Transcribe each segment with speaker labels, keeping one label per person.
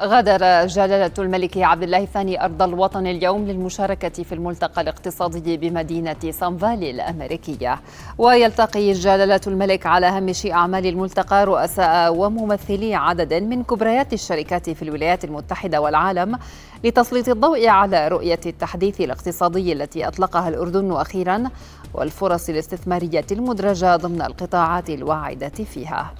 Speaker 1: غادر جلالة الملك عبد الله الثاني أرض الوطن اليوم للمشاركة في الملتقى الاقتصادي بمدينة سانفالي الأمريكية ويلتقي جلالة الملك على هامش أعمال الملتقى رؤساء وممثلي عدد من كبريات الشركات في الولايات المتحدة والعالم لتسليط الضوء على رؤية التحديث الاقتصادي التي أطلقها الأردن أخيرا والفرص الاستثمارية المدرجة ضمن القطاعات الواعدة فيها.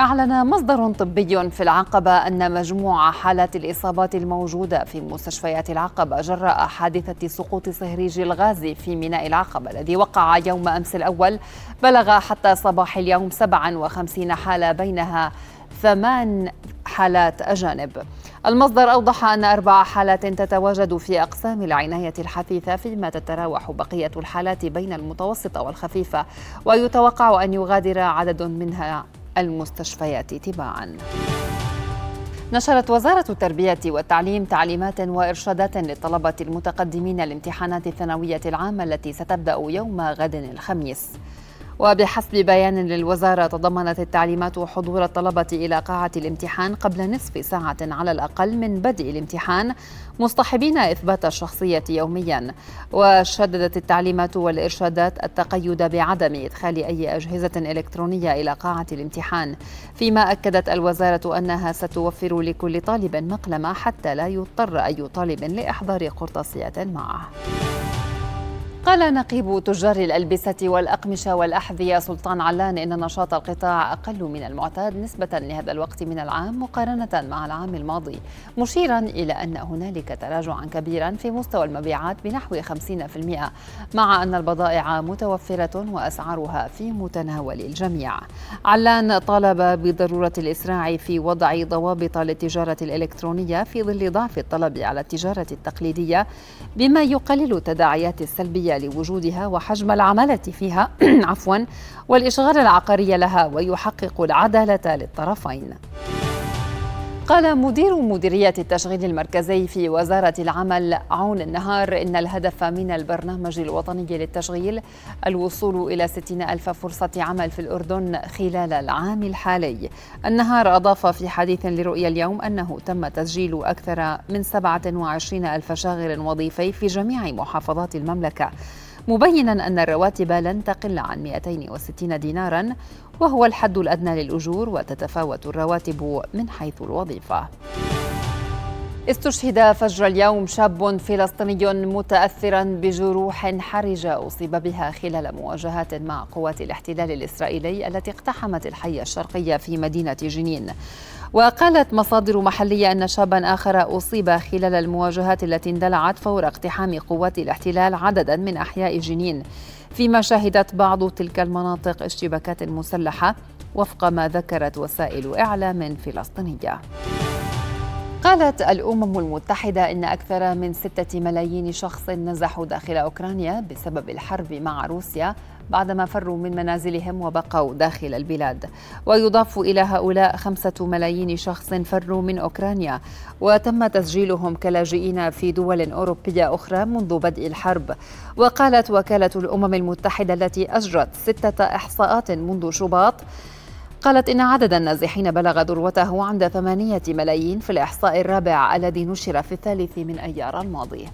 Speaker 1: أعلن مصدر طبي في العقبة أن مجموع حالات الإصابات الموجودة في مستشفيات العقبة جراء حادثة سقوط صهريج الغاز في ميناء العقبة الذي وقع يوم أمس الأول. بلغ حتى صباح اليوم 57 حالة بينها ثمان حالات أجانب. المصدر أوضح أن أربع حالات تتواجد في أقسام العناية الحثيثة فيما تتراوح بقية الحالات بين المتوسطة والخفيفة ويتوقع أن يغادر عدد منها المستشفيات تباعا. نشرت وزارة التربية والتعليم تعليمات وإرشادات للطلبة المتقدمين لامتحانات الثانوية العامة التي ستبدأ يوم غد الخميس. وبحسب بيان للوزارة تضمنت التعليمات حضور الطلبة إلى قاعة الامتحان قبل نصف ساعة على الأقل من بدء الامتحان مصطحبين إثبات الشخصية يوميا. وشددت التعليمات والإرشادات التقيد بعدم إدخال أي أجهزة إلكترونية إلى قاعة الامتحان. فيما أكدت الوزارة أنها ستوفر لكل طالب مقلمة حتى لا يضطر أي طالب لإحضار قرطاسية معه. قال نقيب تجار الألبسة والأقمشة والأحذية سلطان علان إن نشاط القطاع أقل من المعتاد نسبة لهذا الوقت من العام مقارنة مع العام الماضي مشيرا إلى أن هنالك تراجعا كبيرا في مستوى المبيعات بنحو 50% مع أن البضائع متوفرة وأسعارها في متناول الجميع. علان طالب بضرورة الإسراع في وضع ضوابط للتجارة الإلكترونية في ظل ضعف الطلب على التجارة التقليدية بما يقلل تداعيات السلبية لوجودها وحجم العمالة فيها عفوا والإشغال العقاري لها ويحقق العدالة للطرفين. قال مدير مديرية التشغيل المركزي في وزارة العمل عون النهار إن الهدف من البرنامج الوطني للتشغيل الوصول إلى 60 ألف فرصة عمل في الأردن خلال العام الحالي. النهار أضاف في حديث لرؤيا اليوم أنه تم تسجيل أكثر من 27 ألف شاغر وظيفي في جميع محافظات المملكة. مبينا أن الرواتب لن تقل عن 260 دينارا وهو الحد الأدنى للأجور وتتفاوت الرواتب من حيث الوظيفة. استشهد فجر اليوم شاب فلسطيني متاثرا بجروح حرجة أصيب بها خلال مواجهات مع قوات الاحتلال الإسرائيلي التي اقتحمت الحي الشرقي في مدينة جنين. وقالت مصادر محلية أن شابا آخر أصيب خلال المواجهات التي اندلعت فور اقتحام قوات الاحتلال عددا من أحياء جنين. فيما شهدت بعض تلك المناطق اشتباكات مسلحة وفق ما ذكرت وسائل إعلام فلسطينية. قالت الأمم المتحدة إن أكثر من ستة ملايين شخص نزحوا داخل أوكرانيا بسبب الحرب مع روسيا بعدما فروا من منازلهم وبقوا داخل البلاد. ويضاف إلى هؤلاء خمسة ملايين شخص فروا من أوكرانيا. وتم تسجيلهم كلاجئين في دول أوروبية أخرى منذ بدء الحرب. وقالت وكالة الأمم المتحدة التي أجرت ستة إحصاءات منذ شباط قالت إن عدد النازحين بلغ ذروته عند ثمانية ملايين في الإحصاء الرابع الذي نشر في الثالث من أيار الماضي.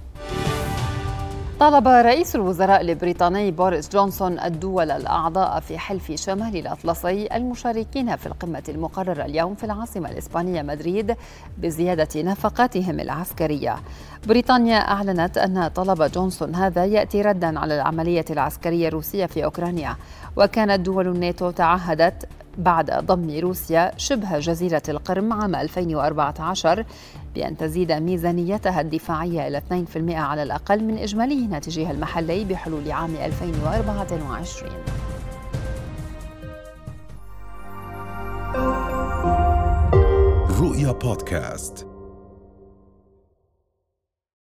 Speaker 1: طالب رئيس الوزراء البريطاني بوريس جونسون الدول الأعضاء في حلف شمال الأطلسي المشاركين في القمة المقررة اليوم في العاصمة الإسبانية مدريد بزيادة نفقاتهم العسكرية. بريطانيا أعلنت أن طلب جونسون هذا يأتي ردا على العملية العسكرية الروسية في أوكرانيا وكانت دول الناتو تعهدت بعد ضم روسيا شبه جزيرة القرم عام 2014 بأن تزيد ميزانيتها الدفاعية إلى 2% على الأقل من إجمالي ناتجها المحلي بحلول عام 2024
Speaker 2: رؤيا بودكاست.